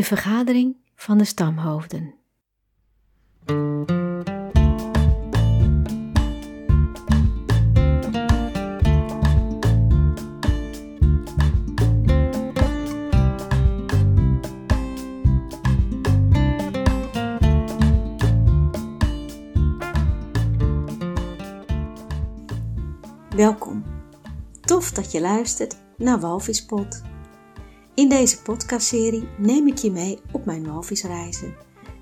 De vergadering van de stamhoofden. Welkom. Tof dat je luistert naar Walvispot. In deze podcastserie neem ik je mee op mijn walvisreizen.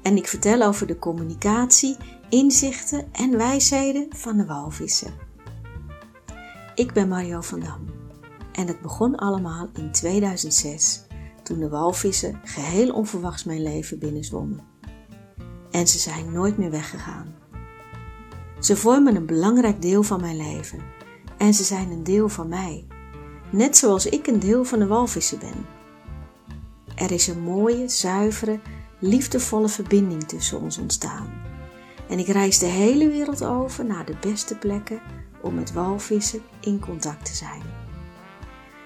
En ik vertel over de communicatie, inzichten en wijsheden van de walvissen. Ik ben Mario van Dam. En het begon allemaal in 2006, toen de walvissen geheel onverwachts mijn leven binnenzwommen. En ze zijn nooit meer weggegaan. Ze vormen een belangrijk deel van mijn leven en ze zijn een deel van mij, net zoals ik een deel van de walvissen ben. Er is een mooie, zuivere, liefdevolle verbinding tussen ons ontstaan. En ik reis de hele wereld over naar de beste plekken om met walvissen in contact te zijn.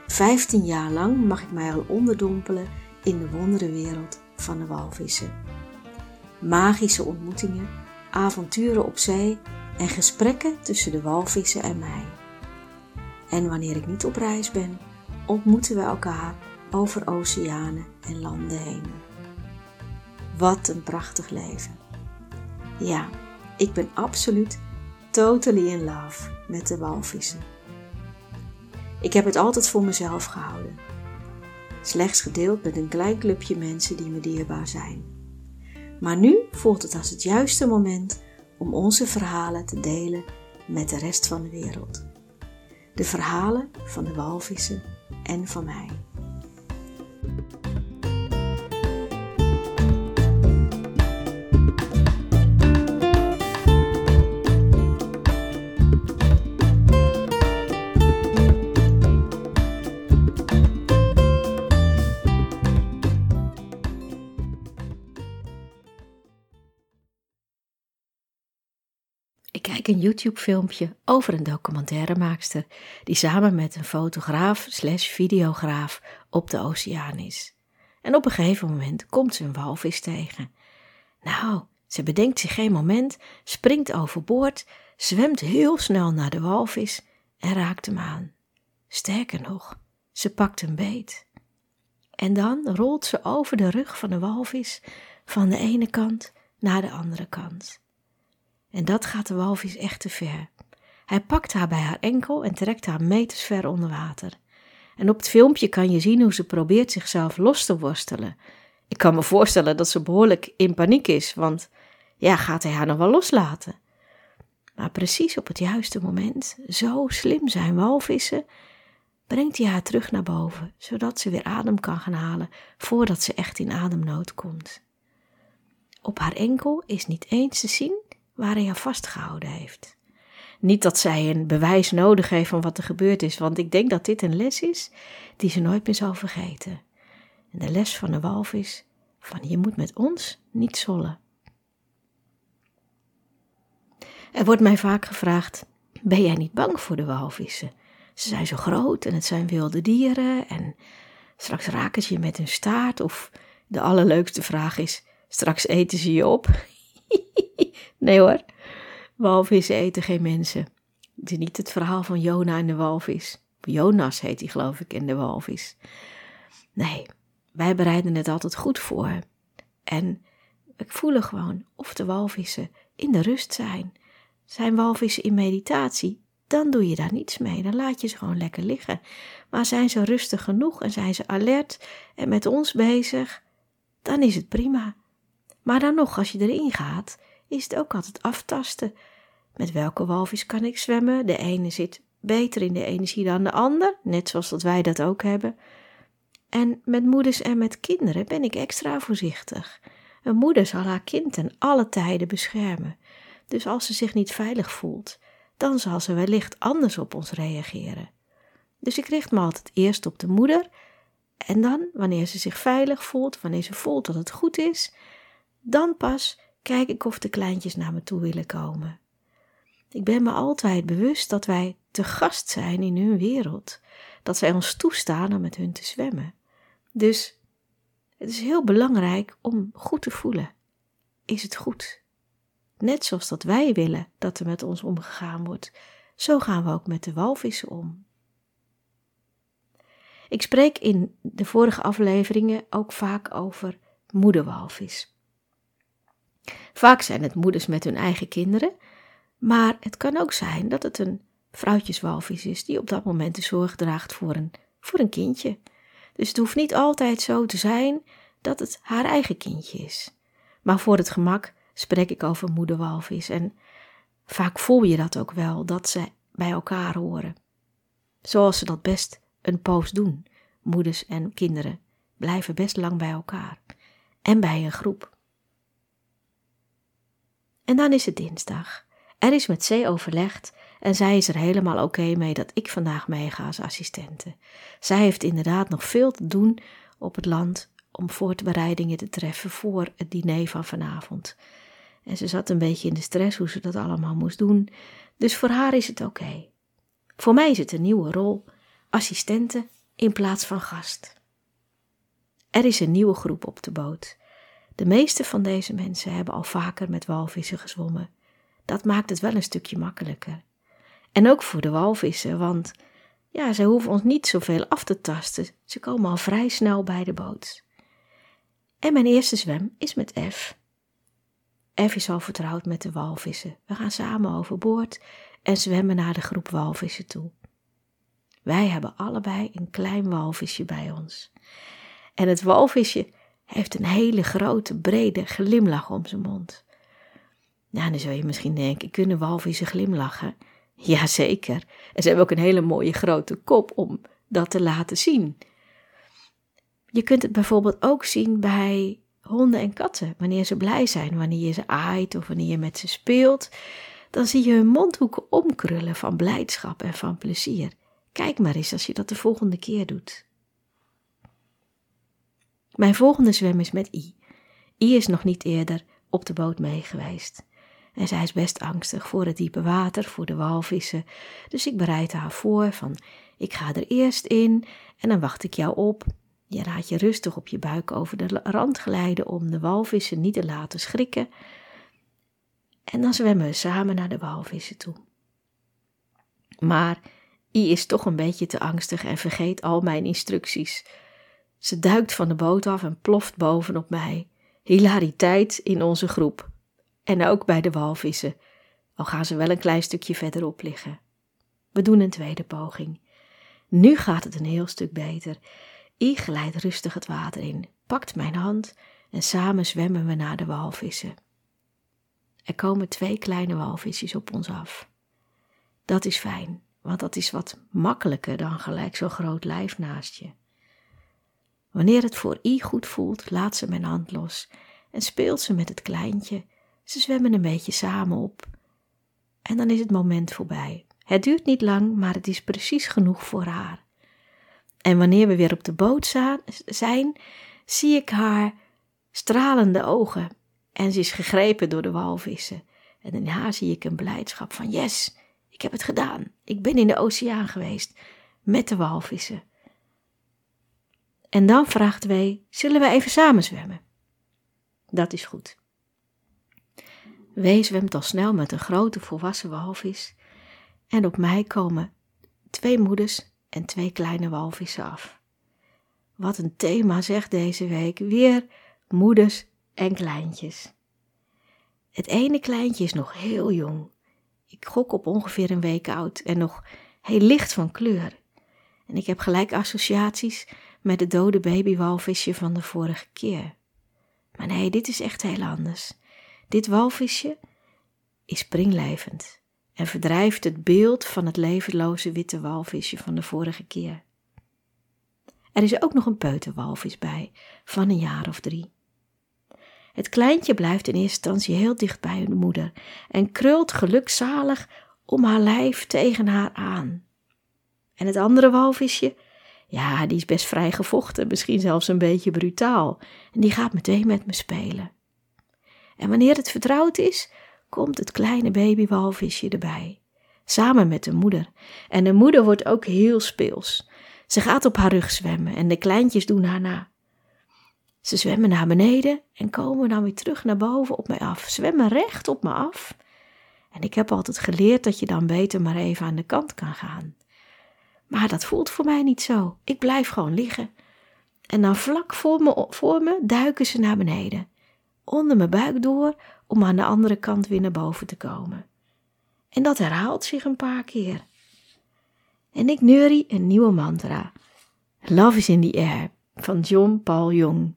Vijftien jaar lang mag ik mij al onderdompelen in de wonderenwereld van de walvissen. Magische ontmoetingen, avonturen op zee en gesprekken tussen de walvissen en mij. En wanneer ik niet op reis ben, ontmoeten we elkaar over oceanen en landen heen. Wat een prachtig leven. Ja, ik ben absoluut totally in love met de walvissen. Ik heb het altijd voor mezelf gehouden. Slechts gedeeld met een klein clubje mensen die me dierbaar zijn. Maar nu voelt het als het juiste moment om onze verhalen te delen met de rest van de wereld. De verhalen van de walvissen en van mij. Thank you Een YouTube-filmpje over een documentairemaakster die samen met een fotograaf slash videograaf op de oceaan is. En op een gegeven moment komt ze een walvis tegen. Nou, ze bedenkt zich geen moment, springt overboord, zwemt heel snel naar de walvis en raakt hem aan. Sterker nog, ze pakt hem beet. En dan rolt ze over de rug van de walvis van de ene kant naar de andere kant. En dat gaat de walvis echt te ver. Hij pakt haar bij haar enkel en trekt haar meters ver onder water. En op het filmpje kan je zien hoe ze probeert zichzelf los te worstelen. Ik kan me voorstellen dat ze behoorlijk in paniek is, want ja, gaat hij haar nog wel loslaten? Maar precies op het juiste moment, zo slim zijn walvissen, brengt hij haar terug naar boven, zodat ze weer adem kan gaan halen voordat ze echt in ademnood komt. Op haar enkel is niet eens te zien waar hij haar vastgehouden heeft. Niet dat zij een bewijs nodig heeft van wat er gebeurd is, want ik denk dat dit een les is die ze nooit meer zal vergeten. En de les van de walvis van je moet met ons niet zollen. Er wordt mij vaak gevraagd: ben jij niet bang voor de walvissen? Ze zijn zo groot en het zijn wilde dieren en straks raken ze je met hun staart of de allerleukste vraag is: straks eten ze je op? nee hoor, walvissen eten geen mensen. Het is niet het verhaal van Jona en de walvis. Jonas heet hij geloof ik in de walvis. Nee, wij bereiden het altijd goed voor. En ik voel gewoon of de walvissen in de rust zijn. Zijn walvissen in meditatie, dan doe je daar niets mee. Dan laat je ze gewoon lekker liggen. Maar zijn ze rustig genoeg en zijn ze alert en met ons bezig, dan is het prima. Maar dan nog, als je erin gaat, is het ook altijd aftasten. Met welke walvis kan ik zwemmen? De ene zit beter in de energie dan de ander, net zoals dat wij dat ook hebben. En met moeders en met kinderen ben ik extra voorzichtig. Een moeder zal haar kind ten alle tijden beschermen. Dus als ze zich niet veilig voelt, dan zal ze wellicht anders op ons reageren. Dus ik richt me altijd eerst op de moeder en dan, wanneer ze zich veilig voelt, wanneer ze voelt dat het goed is, dan pas kijk ik of de kleintjes naar me toe willen komen. Ik ben me altijd bewust dat wij te gast zijn in hun wereld, dat zij ons toestaan om met hun te zwemmen. Dus Het is heel belangrijk om goed te voelen. Is het goed? Net zoals dat wij willen dat er met ons omgegaan wordt, zo gaan we ook met de walvissen om. Ik spreek in de vorige afleveringen ook vaak over moederwalvis. Vaak zijn het moeders met hun eigen kinderen, maar het kan ook zijn dat het een vrouwtjeswalvis is die op dat moment de zorg draagt voor een, voor een kindje. Dus het hoeft niet altijd zo te zijn dat het haar eigen kindje is. Maar voor het gemak spreek ik over moederwalvis en vaak voel je dat ook wel, dat ze bij elkaar horen. Zoals ze dat best een poos doen. Moeders en kinderen blijven best lang bij elkaar en bij een groep. En dan is het dinsdag. Er is met C overlegd en zij is er helemaal oké mee dat ik vandaag meega als assistente. Zij heeft inderdaad nog veel te doen op het land om voorbereidingen te treffen voor het diner van vanavond. En ze zat een beetje in de stress hoe ze dat allemaal moest doen, dus voor haar is het oké. Voor mij is het een nieuwe rol, assistente in plaats van gast. Er is een nieuwe groep op de boot. De meeste van deze mensen hebben al vaker met walvissen gezwommen. Dat maakt het wel een stukje makkelijker. En ook voor de walvissen, want ja, ze hoeven ons niet zoveel af te tasten. Ze komen al vrij snel bij de boot. En mijn eerste zwem is met F. F is al vertrouwd met de walvissen. We gaan samen overboord en zwemmen naar de groep walvissen toe. Wij hebben allebei een klein walvisje bij ons. En het walvisje heeft een hele grote, brede glimlach om zijn mond. Nou, dan zou je misschien denken, kunnen walvissen glimlachen? Jazeker. En ze hebben ook een hele mooie grote kop om dat te laten zien. Je kunt het bijvoorbeeld ook zien bij honden en katten. Wanneer ze blij zijn, wanneer je ze aait of wanneer je met ze speelt, dan zie je hun mondhoeken omkrullen van blijdschap en van plezier. Kijk maar eens als je dat de volgende keer doet. Mijn volgende zwem is met I. I is nog niet eerder op de boot mee geweest. En zij is best angstig voor het diepe water, voor de walvissen. Dus ik bereid haar voor van, ik ga er eerst in en dan wacht ik jou op. Je raad je rustig op je buik over de rand glijden om de walvissen niet te laten schrikken. En dan zwemmen we samen naar de walvissen toe. Maar I is toch een beetje te angstig en vergeet al mijn instructies. Ze duikt van de boot af en ploft bovenop mij. Hilariteit in onze groep. En ook bij de walvissen, al gaan ze wel een klein stukje verderop liggen. We doen een tweede poging. Nu gaat het een heel stuk beter. I glijdt rustig het water in, pakt mijn hand en samen zwemmen we naar de walvissen. Er komen twee kleine walvisjes op ons af. Dat is fijn, want dat is wat makkelijker dan gelijk zo'n groot lijf naast je. Wanneer het voor I goed voelt, laat ze mijn hand los en speelt ze met het kleintje. Ze zwemmen een beetje samen op. En dan is het moment voorbij. Het duurt niet lang, maar het is precies genoeg voor haar. En wanneer we weer op de boot zijn, zie ik haar stralende ogen. En ze is gegrepen door de walvissen. En in haar zie ik een blijdschap van: yes, ik heb het gedaan. Ik ben in de oceaan geweest met de walvissen. En dan vraagt wij: zullen we even samen zwemmen? Dat is goed. Wee zwemt al snel met een grote volwassen walvis. En op mij komen twee moeders en twee kleine walvissen af. Wat een thema zegt deze week. Weer moeders en kleintjes. Het ene kleintje is nog heel jong. Ik gok op ongeveer een week oud en nog heel licht van kleur. En ik heb gelijk associaties met de dode babywalvisje van de vorige keer. Maar nee, dit is echt heel anders. Dit walvisje is springlevend en verdrijft het beeld van het levenloze witte walvisje van de vorige keer. Er is ook nog een peuterwalvis bij, van een jaar of drie. Het kleintje blijft in eerste instantie heel dicht bij hun moeder en krult gelukzalig om haar lijf tegen haar aan. En het andere walvisje, ja, die is best vrij gevochten, misschien zelfs een beetje brutaal, en die gaat meteen met me spelen. En wanneer het vertrouwd is, komt het kleine babywalvisje erbij, samen met de moeder. En de moeder wordt ook heel speels. Ze gaat op haar rug zwemmen en de kleintjes doen haar na. Ze zwemmen naar beneden en komen dan weer terug naar boven op mij af. Zwemmen recht op me af. En ik heb altijd geleerd dat je dan beter maar even aan de kant kan gaan. Maar dat voelt voor mij niet zo. Ik blijf gewoon liggen. En dan vlak voor me, duiken ze naar beneden. Onder mijn buik door om aan de andere kant weer naar boven te komen. En dat herhaalt zich een paar keer. En ik neurie een nieuwe mantra. Love is in the air van John Paul Jong.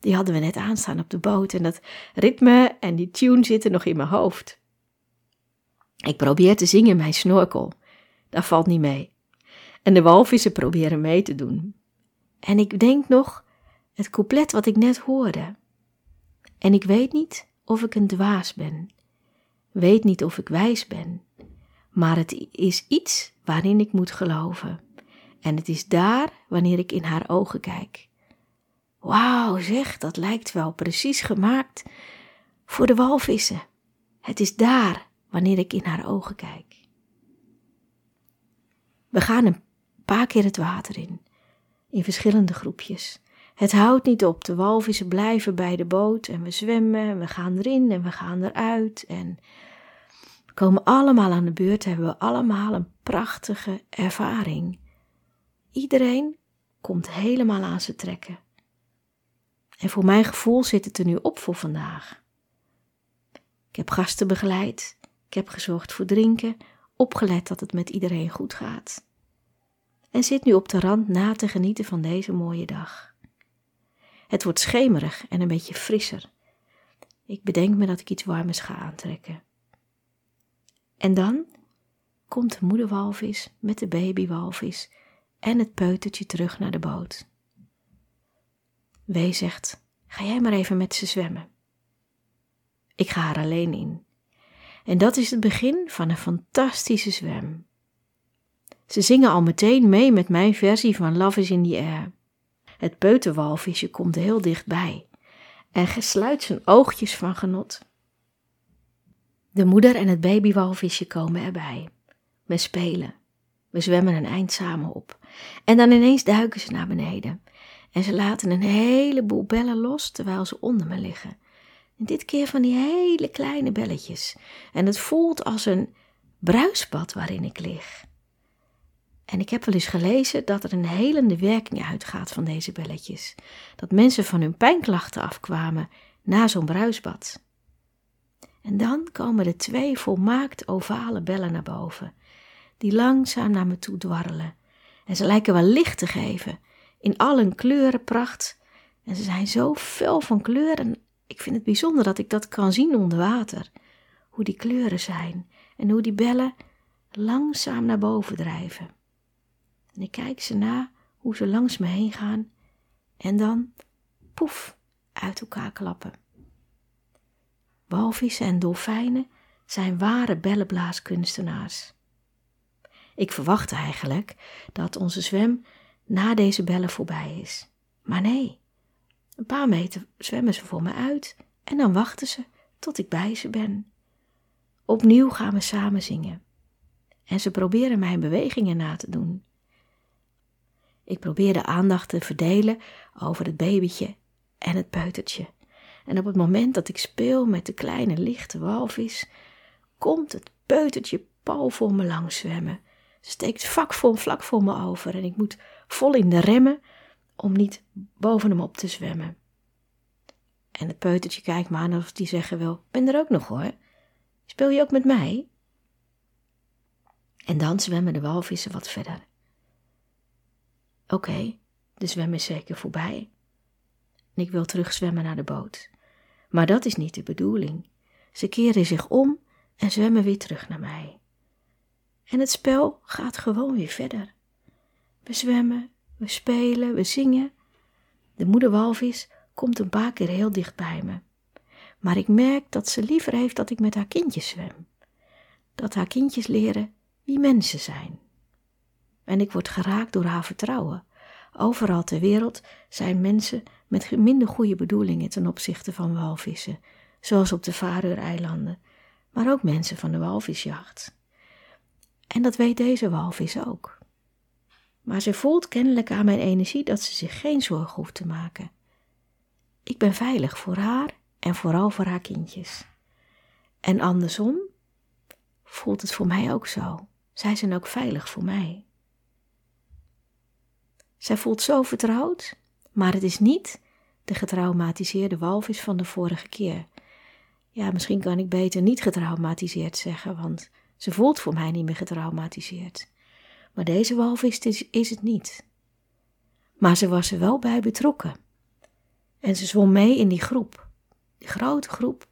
Die hadden we net aanstaan op de boot en dat ritme en die tune zitten nog in mijn hoofd. Ik probeer te zingen in mijn snorkel. Dat valt niet mee. En de walvissen proberen mee te doen. En ik denk nog het couplet wat ik net hoorde. En ik weet niet of ik een dwaas ben. Weet niet of ik wijs ben. Maar het is iets waarin ik moet geloven. En het is daar wanneer ik in haar ogen kijk. Wauw, zeg, dat lijkt wel precies gemaakt voor de walvissen. Het is daar wanneer ik in haar ogen kijk. We gaan een paar keer het water in, in verschillende groepjes. Het houdt niet op, de walvissen blijven bij de boot en we zwemmen en we gaan erin en we gaan eruit en we komen allemaal aan de beurt, hebben we allemaal een prachtige ervaring. Iedereen komt helemaal aan zijn trekken. En voor mijn gevoel zit het er nu op voor vandaag. Ik heb gasten begeleid, ik heb gezorgd voor drinken, opgelet dat het met iedereen goed gaat. En zit nu op de rand na te genieten van deze mooie dag. Het wordt schemerig en een beetje frisser. Ik bedenk me dat ik iets warmers ga aantrekken. En dan komt de moederwalvis met de babywalvis en het peutertje terug naar de boot. Wee zegt: Ga jij maar even met ze zwemmen. Ik ga haar alleen in. En dat is het begin van een fantastische zwem. Ze zingen al meteen mee met mijn versie van Love is in the Air. Het peuterwalvisje komt heel dichtbij en sluit zijn oogjes van genot. De moeder en het babywalvisje komen erbij. We spelen. We zwemmen een eind samen op. En dan ineens duiken ze naar beneden. En ze laten een heleboel bellen los terwijl ze onder me liggen. En dit keer van die hele kleine belletjes. En het voelt als een bruisbad waarin ik lig. En ik heb wel eens gelezen dat er een helende werking uitgaat van deze belletjes. Dat mensen van hun pijnklachten afkwamen na zo'n bruisbad. En dan komen er twee volmaakt ovale bellen naar boven, die langzaam naar me toe dwarrelen. En ze lijken wel licht te geven, in al hun kleurenpracht. En ze zijn zo fel van kleur en ik vind het bijzonder dat ik dat kan zien onder water. Hoe die kleuren zijn en hoe die bellen langzaam naar boven drijven. En ik kijk ze na hoe ze langs me heen gaan en dan, poef, uit elkaar klappen. Walvissen en dolfijnen zijn ware bellenblaaskunstenaars. Ik verwachtte eigenlijk dat onze zwem na deze bellen voorbij is. Maar nee, een paar meter zwemmen ze voor me uit en dan wachten ze tot ik bij ze ben. Opnieuw gaan we samen zingen. En ze proberen mijn bewegingen na te doen. Ik probeer de aandacht te verdelen over het babytje en het peutertje. En op het moment dat ik speel met de kleine lichte walvis, komt het peutertje pal voor me langs zwemmen. Steekt vak voor, vlak voor me over en ik moet vol in de remmen om niet boven hem op te zwemmen. En het peutertje kijkt me aan of die zeggen wil, ben er ook nog hoor. Speel je ook met mij? En dan zwemmen de walvissen wat verder. Oké, de zwem is zeker voorbij. Ik wil terug zwemmen naar de boot. Maar dat is niet de bedoeling. Ze keren zich om en zwemmen weer terug naar mij. En het spel gaat gewoon weer verder. We zwemmen, we spelen, we zingen. De moeder walvis komt een paar keer heel dicht bij me. Maar ik merk dat ze liever heeft dat ik met haar kindjes zwem. Dat haar kindjes leren wie mensen zijn. En ik word geraakt door haar vertrouwen. Overal ter wereld zijn mensen met minder goede bedoelingen ten opzichte van walvissen, zoals op de Faroe-eilanden, maar ook mensen van de walvisjacht. En dat weet deze walvis ook. Maar ze voelt kennelijk aan mijn energie dat ze zich geen zorgen hoeft te maken. ik ben veilig voor haar en vooral voor haar kindjes. En andersom voelt het voor mij ook zo. Zij zijn ook veilig voor mij. Zij voelt zo vertrouwd, maar het is niet de getraumatiseerde walvis van de vorige keer. Ja, misschien kan ik beter niet getraumatiseerd zeggen, want ze voelt voor mij niet meer getraumatiseerd. Maar deze walvis is, het niet. Maar ze was er wel bij betrokken. En ze zwom mee in die groep, die grote groep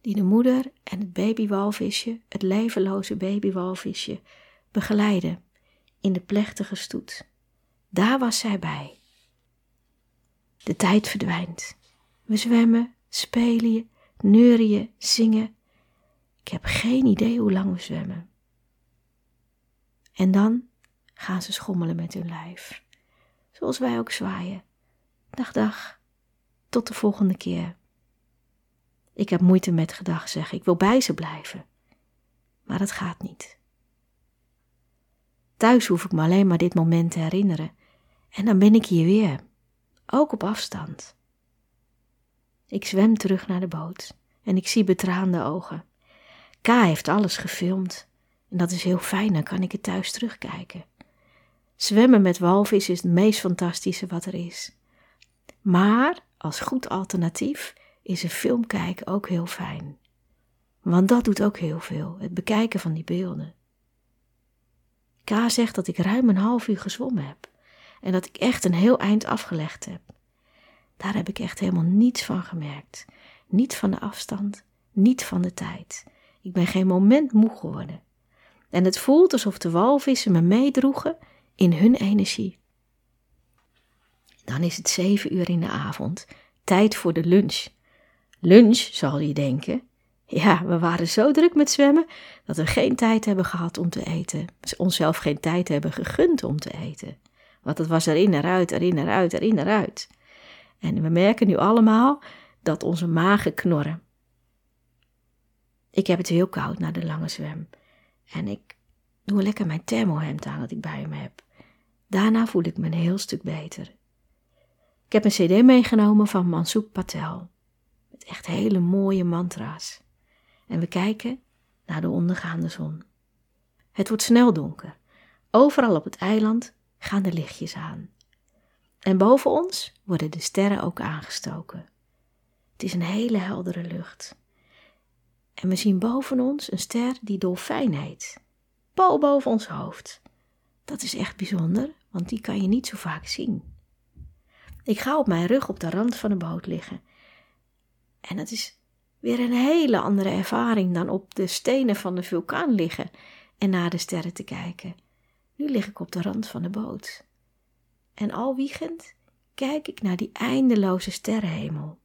die de moeder en het babywalvisje, het levenloze babywalvisje, begeleiden in de plechtige stoet. Daar was zij bij. De tijd verdwijnt. We zwemmen, spelen, neurien, zingen. Ik heb geen idee hoe lang we zwemmen. En dan gaan ze schommelen met hun lijf. Zoals wij ook zwaaien. Dag, dag. Tot de volgende keer. Ik heb moeite met gedag zeggen. Ik wil bij ze blijven. Maar het gaat niet. Thuis hoef ik me alleen maar dit moment te herinneren. En dan ben ik hier weer. Ook op afstand. Ik zwem terug naar de boot en ik zie betraande ogen. K heeft alles gefilmd en dat is heel fijn, dan kan ik het thuis terugkijken. Zwemmen met walvis is het meest fantastische wat er is. Maar als goed alternatief is een film kijken ook heel fijn. Want dat doet ook heel veel, het bekijken van die beelden. K zegt dat ik ruim een half uur gezwommen heb en dat ik echt een heel eind afgelegd heb. Daar heb ik echt helemaal niets van gemerkt. Niet van de afstand, niet van de tijd. Ik ben geen moment moe geworden. En het voelt alsof de walvissen me meedroegen in hun energie. Dan is het zeven uur in de avond, tijd voor de lunch. Lunch, zal je denken. Ja, we waren zo druk met zwemmen dat we geen tijd hebben gehad om te eten. Onszelf geen tijd hebben gegund om te eten. Want het was erin, eruit, erin, eruit, erin, eruit. En we merken nu allemaal dat onze magen knorren. Ik heb het heel koud na de lange zwem. En ik doe lekker mijn thermohemd aan dat ik bij me heb. Daarna voel ik me een heel stuk beter. Ik heb een cd meegenomen van Mansouk Patel. Met echt hele mooie mantra's. En we kijken naar de ondergaande zon. Het wordt snel donker. Overal op het eiland gaan de lichtjes aan. En boven ons worden de sterren ook aangestoken. Het is een hele heldere lucht. En we zien boven ons een ster die dolfijn heet. Pal boven ons hoofd. Dat is echt bijzonder, want die kan je niet zo vaak zien. Ik ga op mijn rug op de rand van de boot liggen. En het is weer een hele andere ervaring dan op de stenen van de vulkaan liggen en naar de sterren te kijken. Nu lig ik op de rand van de boot. En al wiegend kijk ik naar die eindeloze sterrenhemel.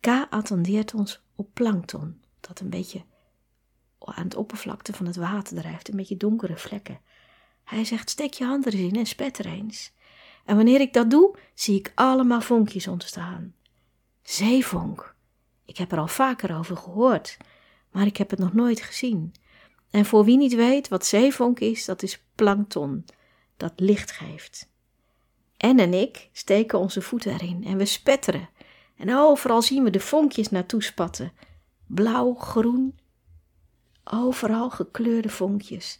K attendeert ons op plankton, dat een beetje aan het oppervlakte van het water drijft, een beetje donkere vlekken. Hij zegt: steek je hand er eens in en spet er eens. En wanneer ik dat doe, zie ik allemaal vonkjes ontstaan. Zeevonk. Ik heb er al vaker over gehoord, maar ik heb het nog nooit gezien. En voor wie niet weet wat zeevonk is, dat is plankton, dat licht geeft. En en ik steken onze voeten erin en we spetteren. En overal zien we de vonkjes naartoe spatten. Blauw, groen, overal gekleurde vonkjes.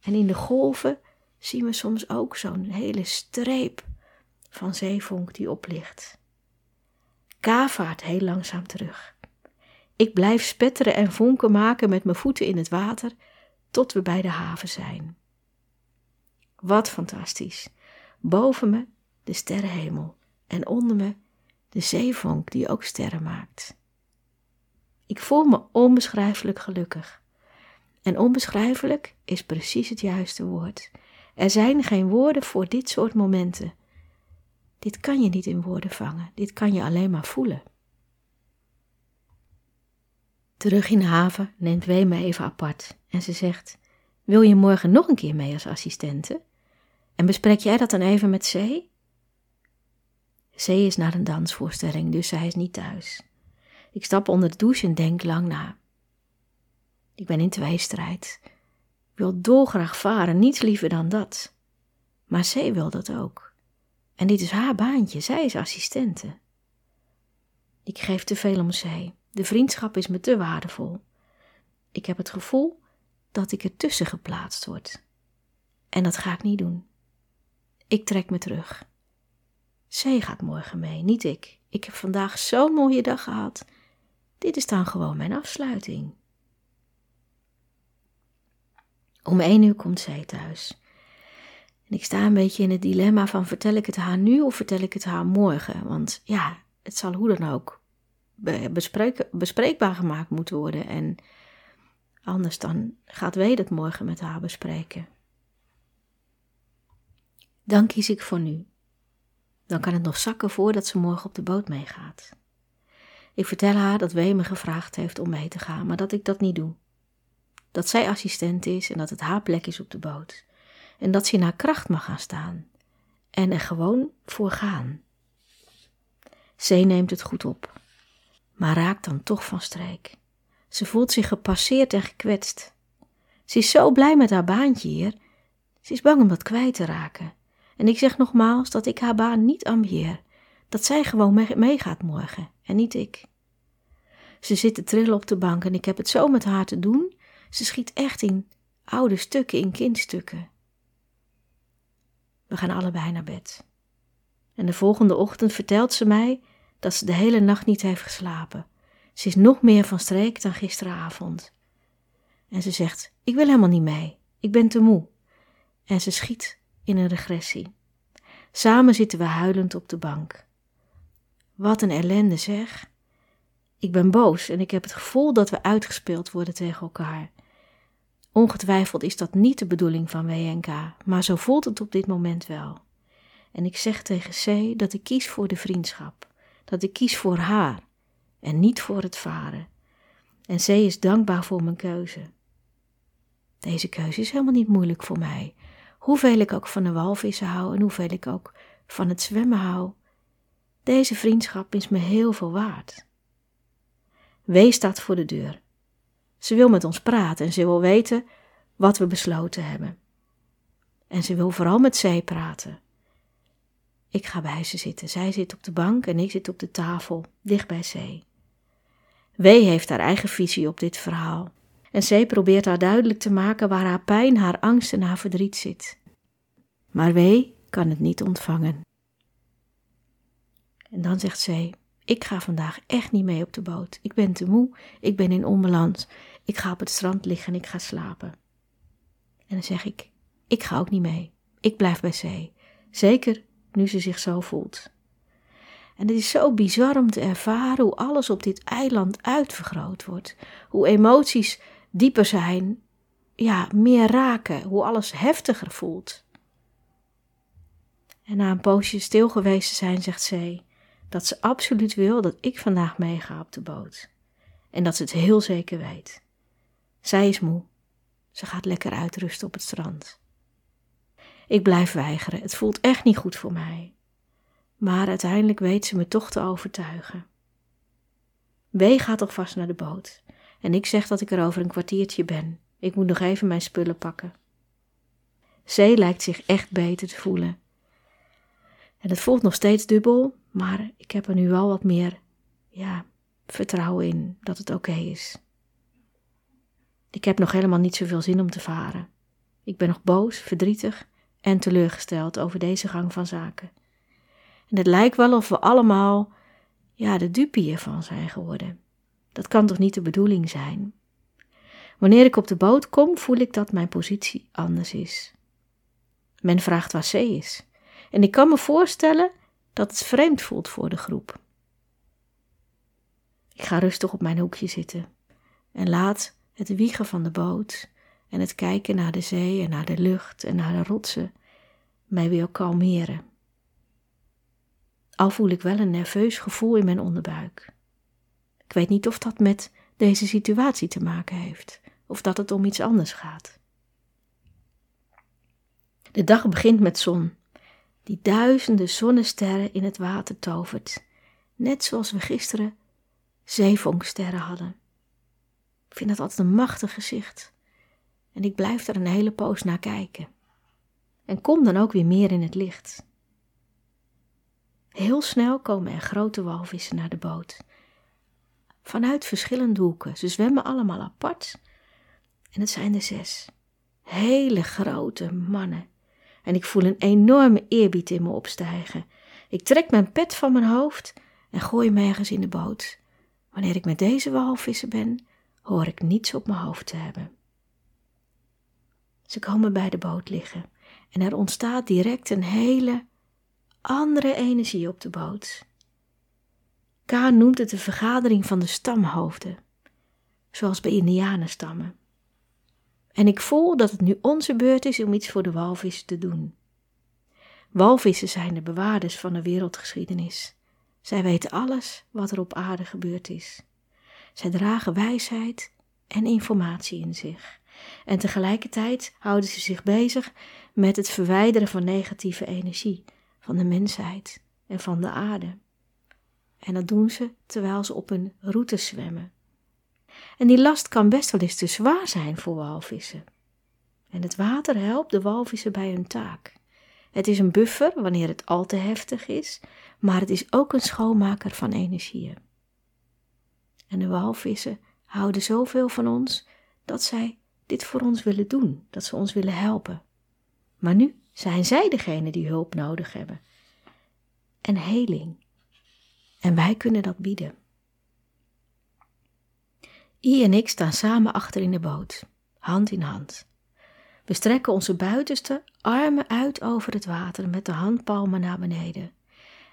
En in de golven zien we soms ook zo'n hele streep van zeevonk die oplicht. K vaart heel langzaam terug. Ik blijf spetteren en vonken maken met mijn voeten in het water tot we bij de haven zijn. Wat fantastisch. Boven me de sterrenhemel en onder me de zeevonk die ook sterren maakt. Ik voel me onbeschrijfelijk gelukkig. En onbeschrijfelijk is precies het juiste woord. Er zijn geen woorden voor dit soort momenten. Dit kan je niet in woorden vangen, dit kan je alleen maar voelen. Terug in haven neemt Wee me even apart en ze zegt: Wil je morgen nog een keer mee als assistente? En besprek jij dat dan even met C? C is naar een dansvoorstelling, dus zij is niet thuis. Ik stap onder de douche en denk lang na. Ik ben in tweestrijd. Ik wil dolgraag varen, niets liever dan dat. Maar C wil dat ook. En dit is haar baantje, zij is assistente. Ik geef te veel om zee. De vriendschap is me te waardevol. Ik heb het gevoel dat ik ertussen geplaatst word. En dat ga ik niet doen. Ik trek me terug. Zee gaat morgen mee, niet ik. Ik heb vandaag zo'n mooie dag gehad. Dit is dan gewoon mijn afsluiting. Om één uur komt zij thuis. En ik sta een beetje in het dilemma van vertel ik het haar nu of vertel ik het haar morgen? Want ja, het zal hoe dan ook bespreekbaar gemaakt moeten worden. En anders dan gaat Wade het morgen met haar bespreken. Dan kies ik voor nu. Dan kan het nog zakken voordat ze morgen op de boot meegaat. Ik vertel haar dat Wee me gevraagd heeft om mee te gaan, maar dat ik dat niet doe. Dat zij assistent is en dat het haar plek is op de boot. En dat ze in haar kracht mag gaan staan. En er gewoon voor gaan. Zee neemt het goed op, maar raakt dan toch van streek. Ze voelt zich gepasseerd en gekwetst. Ze is zo blij met haar baantje hier. Ze is bang om dat kwijt te raken. En ik zeg nogmaals dat ik haar baan niet ambieer. Dat zij gewoon meegaat morgen en niet ik. Ze zit te trillen op de bank en ik heb het zo met haar te doen. Ze schiet echt in oude stukken, in kindstukken. We gaan allebei naar bed. En de volgende ochtend vertelt ze mij dat ze de hele nacht niet heeft geslapen. Ze is nog meer van streek dan gisteravond. En ze zegt: Ik wil helemaal niet mee. Ik ben te moe. En ze schiet in een regressie. Samen zitten we huilend op de bank. Wat een ellende zeg. Ik ben boos en ik heb het gevoel dat we uitgespeeld worden tegen elkaar. Ongetwijfeld is dat niet de bedoeling van WNK, maar zo voelt het op dit moment wel. En ik zeg tegen C dat ik kies voor de vriendschap, dat ik kies voor haar en niet voor het varen. En C is dankbaar voor mijn keuze. Deze keuze is helemaal niet moeilijk voor mij. Hoeveel ik ook van de walvissen hou en hoeveel ik ook van het zwemmen hou, deze vriendschap is me heel veel waard. Wees staat voor de deur. Ze wil met ons praten en ze wil weten wat we besloten hebben. En ze wil vooral met zij praten. Ik ga bij ze zitten. Zij zit op de bank en ik zit op de tafel, dicht bij zee. W heeft haar eigen visie op dit verhaal. En zij probeert haar duidelijk te maken waar haar pijn, haar angst en haar verdriet zit. Maar W kan het niet ontvangen. En dan zegt zij: Ik ga vandaag echt niet mee op de boot. Ik ben te moe, ik ben in onbalans. Ik ga op het strand liggen en ik ga slapen. En dan zeg ik: Ik ga ook niet mee. Ik blijf bij zee. Zeker nu ze zich zo voelt. En het is zo bizar om te ervaren hoe alles op dit eiland uitvergroot wordt. Hoe emoties dieper zijn, ja, meer raken, hoe alles heftiger voelt. En na een poosje stil geweest te zijn, zegt zij dat ze absoluut wil dat ik vandaag meega op de boot. En dat ze het heel zeker weet. Zij is moe. Ze gaat lekker uitrusten op het strand. Ik blijf weigeren. Het voelt echt niet goed voor mij. Maar uiteindelijk weet ze me toch te overtuigen. W gaat alvast naar de boot. En ik zeg dat ik er over een kwartiertje ben. Ik moet nog even mijn spullen pakken. Zee lijkt zich echt beter te voelen. En het voelt nog steeds dubbel, maar ik heb er nu wel wat meer ja, vertrouwen in dat het oké is. Ik heb nog helemaal niet zoveel zin om te varen. Ik ben nog boos, verdrietig en teleurgesteld over deze gang van zaken. En het lijkt wel of we allemaal ja, de dupe hiervan zijn geworden. Dat kan toch niet de bedoeling zijn? Wanneer ik op de boot kom, voel ik dat mijn positie anders is. Men vraagt waar C is. En ik kan me voorstellen dat het vreemd voelt voor de groep. Ik ga rustig op mijn hoekje zitten en laat het wiegen van de boot en het kijken naar de zee en naar de lucht en naar de rotsen mij weer kalmeren. Al voel ik wel een nerveus gevoel in mijn onderbuik. Ik weet niet of dat met deze situatie te maken heeft, of dat het om iets anders gaat. De dag begint met zon die duizenden zonnesterren in het water tovert, net zoals we gisteren zeevonksterren hadden. Ik vind dat altijd een machtig gezicht en ik blijf er een hele poos naar kijken. En kom dan ook weer meer in het licht. Heel snel komen er grote walvissen naar de boot vanuit verschillende hoeken. Ze zwemmen allemaal apart. En het zijn er zes. Hele grote mannen. En ik voel een enorme eerbied in me opstijgen. Ik trek mijn pet van mijn hoofd en gooi hem ergens in de boot. Wanneer ik met deze walvissen ben, hoor ik niets op mijn hoofd te hebben. Ze komen bij de boot liggen en er ontstaat direct een hele andere energie op de boot. Kaan noemt het de vergadering van de stamhoofden, zoals bij Indianenstammen. En ik voel dat het nu onze beurt is om iets voor de walvissen te doen. Walvissen zijn de bewaarders van de wereldgeschiedenis. Zij weten alles wat er op aarde gebeurd is. Zij dragen wijsheid en informatie in zich. En tegelijkertijd houden ze zich bezig met het verwijderen van negatieve energie van de mensheid en van de aarde. En dat doen ze terwijl ze op een route zwemmen. En die last kan best wel eens te zwaar zijn voor walvissen. En het water helpt de walvissen bij hun taak. Het is een buffer wanneer het al te heftig is, maar het is ook een schoonmaker van energieën. En de walvissen houden zoveel van ons dat zij dit voor ons willen doen, dat ze ons willen helpen. Maar nu zijn zij degene die hulp nodig hebben. En heling. En wij kunnen dat bieden. I en ik staan samen achter in de boot, hand in hand. We strekken onze buitenste armen uit over het water met de handpalmen naar beneden.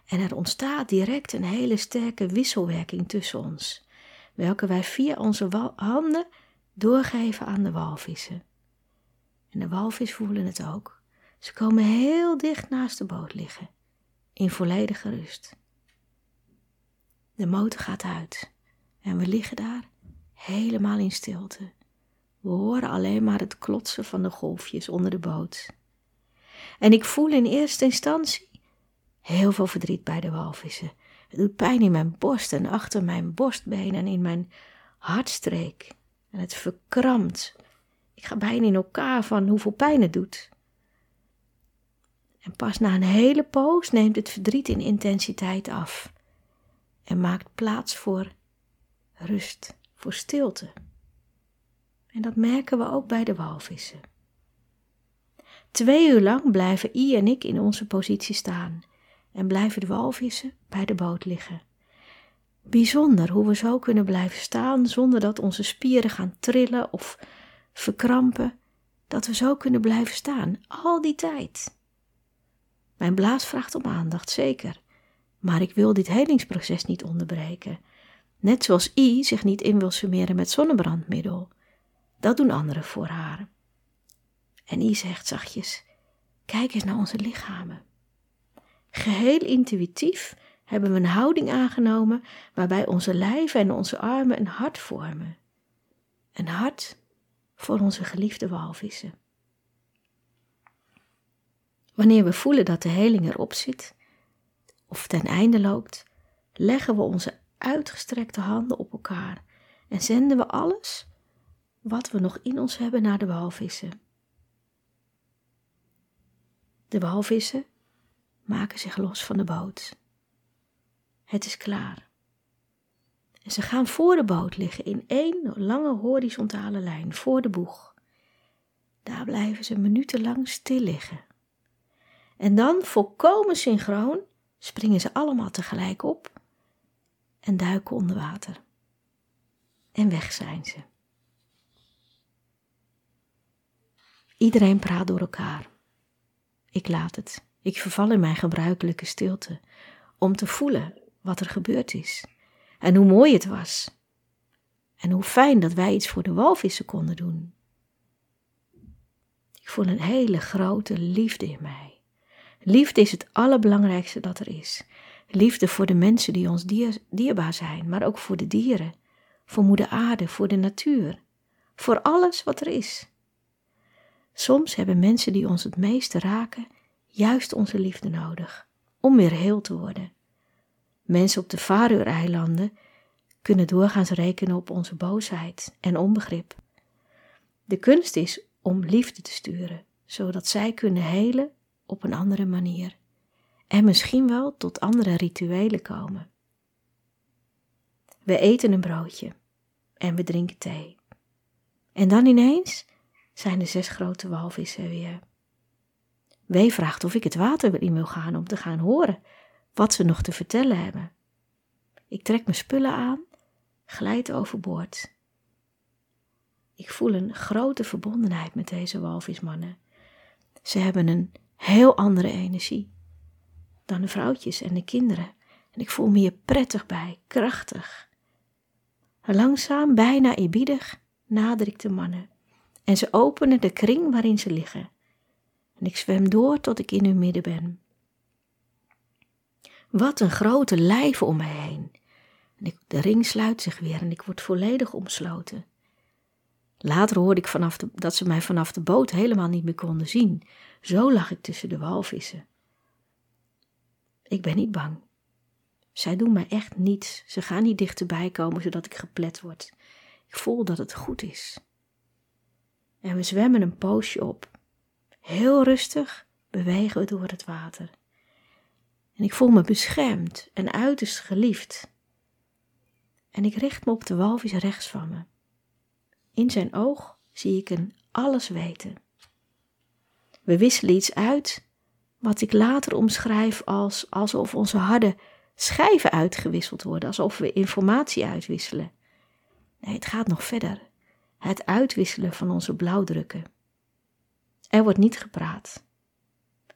En er ontstaat direct een hele sterke wisselwerking tussen ons, welke wij via onze handen doorgeven aan de walvissen. En de walvis voelen het ook. Ze komen heel dicht naast de boot liggen, in volledige rust. De motor gaat uit en we liggen daar helemaal in stilte. We horen alleen maar het klotsen van de golfjes onder de boot. En ik voel in eerste instantie heel veel verdriet bij de walvissen. Het doet pijn in mijn borst en achter mijn borstbeen en in mijn hartstreek. En het verkrampt. Ik ga bijna in elkaar van hoeveel pijn het doet. En pas na een hele poos neemt het verdriet in intensiteit af en maakt plaats voor rust, voor stilte. En dat merken we ook bij de walvissen. Twee uur lang blijven I en ik in onze positie staan en blijven de walvissen bij de boot liggen. Bijzonder hoe we zo kunnen blijven staan zonder dat onze spieren gaan trillen of verkrampen, dat we zo kunnen blijven staan, al die tijd. Mijn blaas vraagt om aandacht, zeker, maar ik wil dit helingsproces niet onderbreken. Net zoals I zich niet in wil summeren met zonnebrandmiddel. Dat doen anderen voor haar. En I zegt zachtjes: Kijk eens naar onze lichamen. Geheel intuïtief hebben we een houding aangenomen waarbij onze lijven en onze armen een hart vormen. Een hart voor onze geliefde walvissen. Wanneer we voelen dat de heling erop zit of ten einde loopt, leggen we onze uitgestrekte handen op elkaar en zenden we alles wat we nog in ons hebben naar de walvissen. De walvissen maken zich los van de boot. Het is klaar. En ze gaan voor de boot liggen in één lange horizontale lijn voor de boeg. Daar blijven ze minutenlang stil liggen. En dan, volkomen synchroon, springen ze allemaal tegelijk op en duiken onder water. En weg zijn ze. Iedereen praat door elkaar. Ik laat het. Ik verval in mijn gebruikelijke stilte om te voelen wat er gebeurd is en hoe mooi het was. En hoe fijn dat wij iets voor de walvissen konden doen. Ik voel een hele grote liefde in mij. Liefde is het allerbelangrijkste dat er is. Liefde voor de mensen die ons dier, dierbaar zijn, maar ook voor de dieren, voor moeder aarde, voor de natuur, voor alles wat er is. Soms hebben mensen die ons het meeste raken, juist onze liefde nodig, om weer heel te worden. Mensen op de Faroe-eilanden kunnen doorgaans rekenen op onze boosheid en onbegrip. De kunst is om liefde te sturen, zodat zij kunnen helen op een andere manier en misschien wel tot andere rituelen komen. We eten een broodje en we drinken thee. En dan ineens zijn de zes grote walvissen weer. Wee vraagt of ik het water in wil gaan om te gaan horen wat ze nog te vertellen hebben. Ik trek mijn spullen aan, glijd overboord. Ik voel een grote verbondenheid met deze walvismannen. Ze hebben een heel andere energie dan de vrouwtjes en de kinderen. En ik voel me hier prettig bij, krachtig. Langzaam, bijna eerbiedig, nader ik de mannen. En ze openen de kring waarin ze liggen. En ik zwem door tot ik in hun midden ben. Wat een grote lijf om mij heen. En ik, de ring sluit zich weer en ik word volledig omsloten. Later hoorde ik vanaf dat ze mij vanaf de boot helemaal niet meer konden zien. Zo lag ik tussen de walvissen. Ik ben niet bang. Zij doen mij echt niets. Ze gaan niet dichterbij komen zodat ik geplet word. Ik voel dat het goed is. En we zwemmen een poosje op. Heel rustig bewegen we door het water. En ik voel me beschermd en uiterst geliefd. En ik richt me op de walvis rechts van me. In zijn oog zie ik een alles weten. We wisselen iets uit wat ik later omschrijf als alsof onze harde schijven uitgewisseld worden, alsof we informatie uitwisselen. Nee, het gaat nog verder. Het uitwisselen van onze blauwdrukken. Er wordt niet gepraat.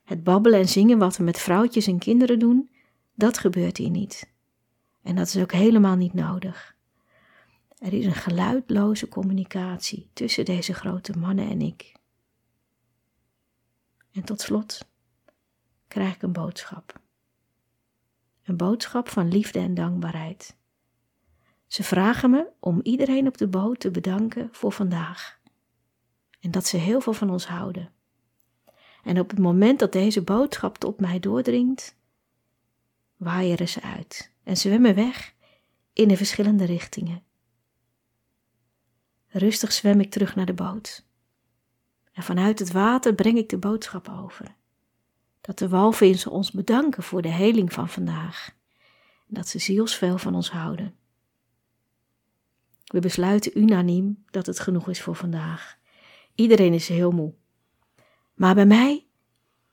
Het babbelen en zingen wat we met vrouwtjes en kinderen doen, dat gebeurt hier niet. En dat is ook helemaal niet nodig. Er is een geluidloze communicatie tussen deze grote mannen en ik. En tot slot krijg ik een boodschap. Een boodschap van liefde en dankbaarheid. Ze vragen me om iedereen op de boot te bedanken voor vandaag. En dat ze heel veel van ons houden. En op het moment dat deze boodschap tot mij doordringt, waaien ze uit en zwemmen weg in de verschillende richtingen. Rustig zwem ik terug naar de boot. En vanuit het water breng ik de boodschap over dat de walvissen ons bedanken voor de heling van vandaag en dat ze zielsveel van ons houden. We besluiten unaniem dat het genoeg is voor vandaag. Iedereen is heel moe. Maar bij mij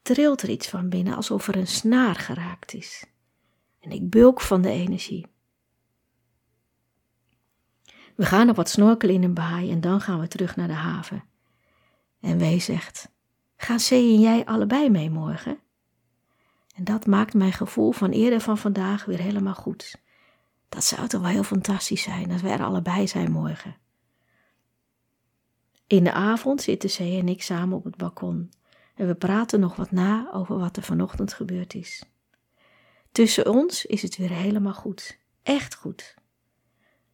trilt er iets van binnen alsof er een snaar geraakt is. En ik bulk van de energie. We gaan nog wat snorkelen in een baai en dan gaan we terug naar de haven. En Wee zegt: Gaan C en jij allebei mee morgen? En dat maakt mijn gevoel van eerder van vandaag weer helemaal goed. Dat zou toch wel heel fantastisch zijn als wij er allebei zijn morgen. In de avond zitten C en ik samen op het balkon en we praten nog wat na over wat er vanochtend gebeurd is. Tussen ons is het weer helemaal goed, echt goed.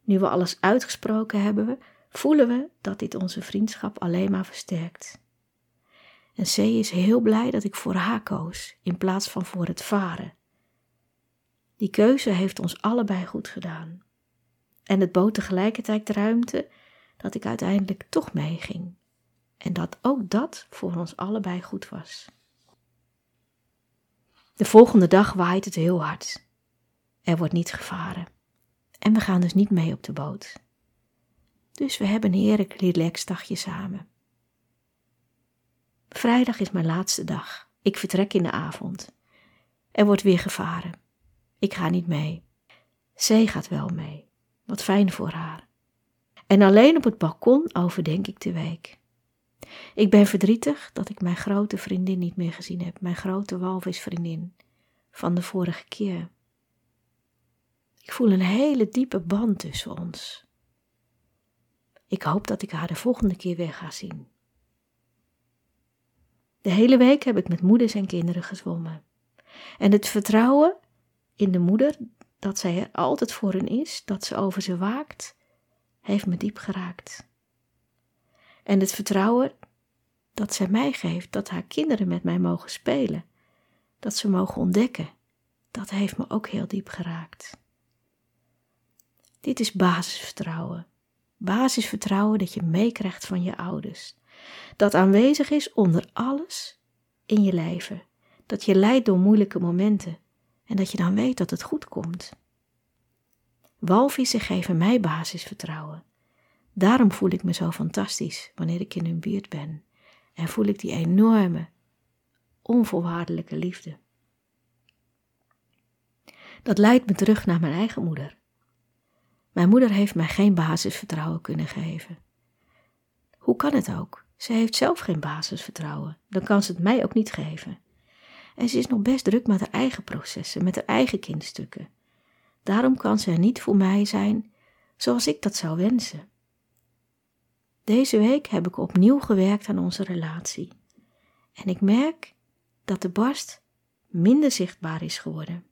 Nu we alles uitgesproken hebben, voelen we dat dit onze vriendschap alleen maar versterkt. En C is heel blij dat ik voor haar koos in plaats van voor het varen. Die keuze heeft ons allebei goed gedaan. En het bood tegelijkertijd de ruimte dat ik uiteindelijk toch meeging. En dat ook dat voor ons allebei goed was. De volgende dag waait het heel hard. Er wordt niet gevaren. En we gaan dus niet mee op de boot. Dus we hebben een heerlijk relaxed dagje samen. Vrijdag is mijn laatste dag. Ik vertrek in de avond. Er wordt weer gevaren. Ik ga niet mee. Zij gaat wel mee. Wat fijn voor haar. En alleen op het balkon overdenk ik de week. Ik ben verdrietig dat ik mijn grote vriendin niet meer gezien heb, mijn grote walvisvriendin van de vorige keer. Ik voel een hele diepe band tussen ons. Ik hoop dat ik haar de volgende keer weer ga zien. De hele week heb ik met moeders en kinderen gezwommen. En het vertrouwen in de moeder dat zij er altijd voor hen is, dat ze over ze waakt, heeft me diep geraakt. En het vertrouwen dat zij mij geeft, dat haar kinderen met mij mogen spelen, dat ze mogen ontdekken, dat heeft me ook heel diep geraakt. Dit is basisvertrouwen. Basisvertrouwen dat je meekrijgt van je ouders. Dat aanwezig is onder alles in je leven. Dat je leidt door moeilijke momenten en dat je dan weet dat het goed komt. Walvissen geven mij basisvertrouwen. Daarom voel ik me zo fantastisch wanneer ik in hun buurt ben en voel ik die enorme, onvoorwaardelijke liefde. Dat leidt me terug naar mijn eigen moeder. Mijn moeder heeft mij geen basisvertrouwen kunnen geven. Hoe kan het ook? Ze heeft zelf geen basisvertrouwen. Dan kan ze het mij ook niet geven. En ze is nog best druk met haar eigen processen, met haar eigen kindstukken. Daarom kan ze er niet voor mij zijn zoals ik dat zou wensen. Deze week heb ik opnieuw gewerkt aan onze relatie. En ik merk dat de barst minder zichtbaar is geworden.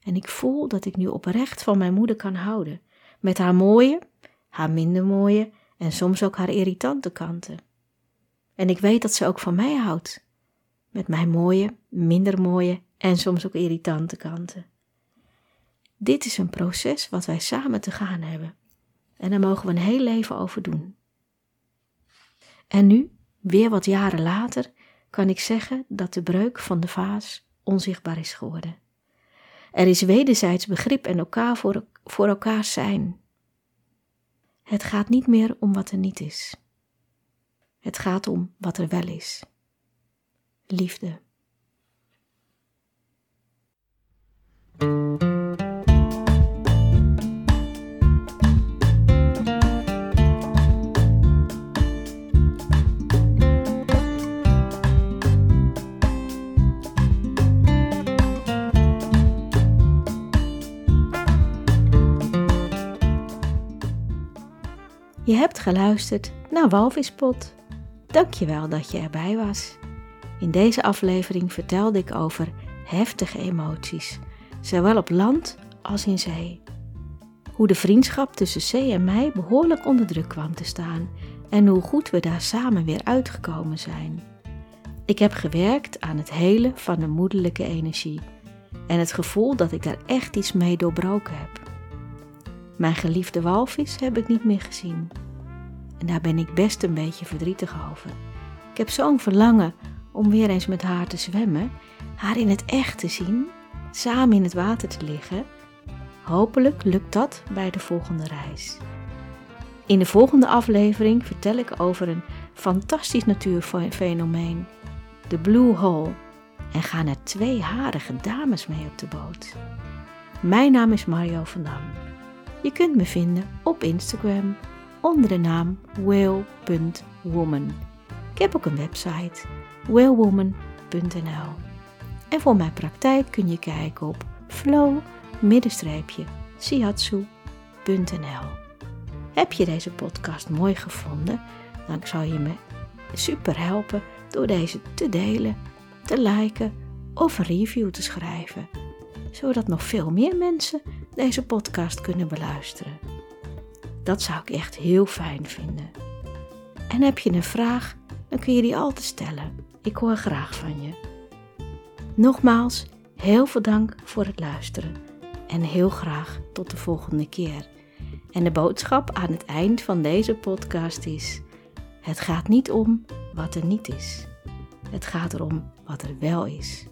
En ik voel dat ik nu oprecht van mijn moeder kan houden. Met haar mooie, haar minder mooie en soms ook haar irritante kanten. En ik weet dat ze ook van mij houdt. Met mijn mooie, minder mooie en soms ook irritante kanten. Dit is een proces wat wij samen te gaan hebben. En daar mogen we een heel leven over doen. En nu, weer wat jaren later, kan ik zeggen dat de breuk van de vaas onzichtbaar is geworden. Er is wederzijds begrip en elkaar voor, voor elkaar zijn. Het gaat niet meer om wat er niet is. Het gaat om wat er wel is. Liefde. Je hebt geluisterd naar Walvispot. Dankjewel dat je erbij was. In deze aflevering vertelde ik over heftige emoties, zowel op land als in zee. Hoe de vriendschap tussen Zee en mij behoorlijk onder druk kwam te staan en hoe goed we daar samen weer uitgekomen zijn. Ik heb gewerkt aan het helen van de moederlijke energie en het gevoel dat ik daar echt iets mee doorbroken heb. Mijn geliefde walvis heb ik niet meer gezien. En daar ben ik best een beetje verdrietig over. Ik heb zo'n verlangen om weer eens met haar te zwemmen, haar in het echt te zien, samen in het water te liggen. Hopelijk lukt dat bij de volgende reis. In de volgende aflevering vertel ik over een fantastisch natuurfenomeen, de Blue Hole, en gaan er twee harige dames mee op de boot. Mijn naam is Mario van Dam. Je kunt me vinden op Instagram onder de naam whale.woman. Ik heb ook een website whalewoman.nl. En voor mijn praktijk kun je kijken op flow-sihatsu.nl. Heb je deze podcast mooi gevonden? Dan zou je me super helpen door deze te delen, te liken of een review te schrijven, zodat nog veel meer mensen deze podcast kunnen beluisteren. Dat zou ik echt heel fijn vinden. En heb je een vraag, dan kun je die altijd stellen. Ik hoor graag van je. Nogmaals, heel veel dank voor het luisteren en heel graag tot de volgende keer. En de boodschap aan het eind van deze podcast is: het gaat niet om wat er niet is. Het gaat erom wat er wel is.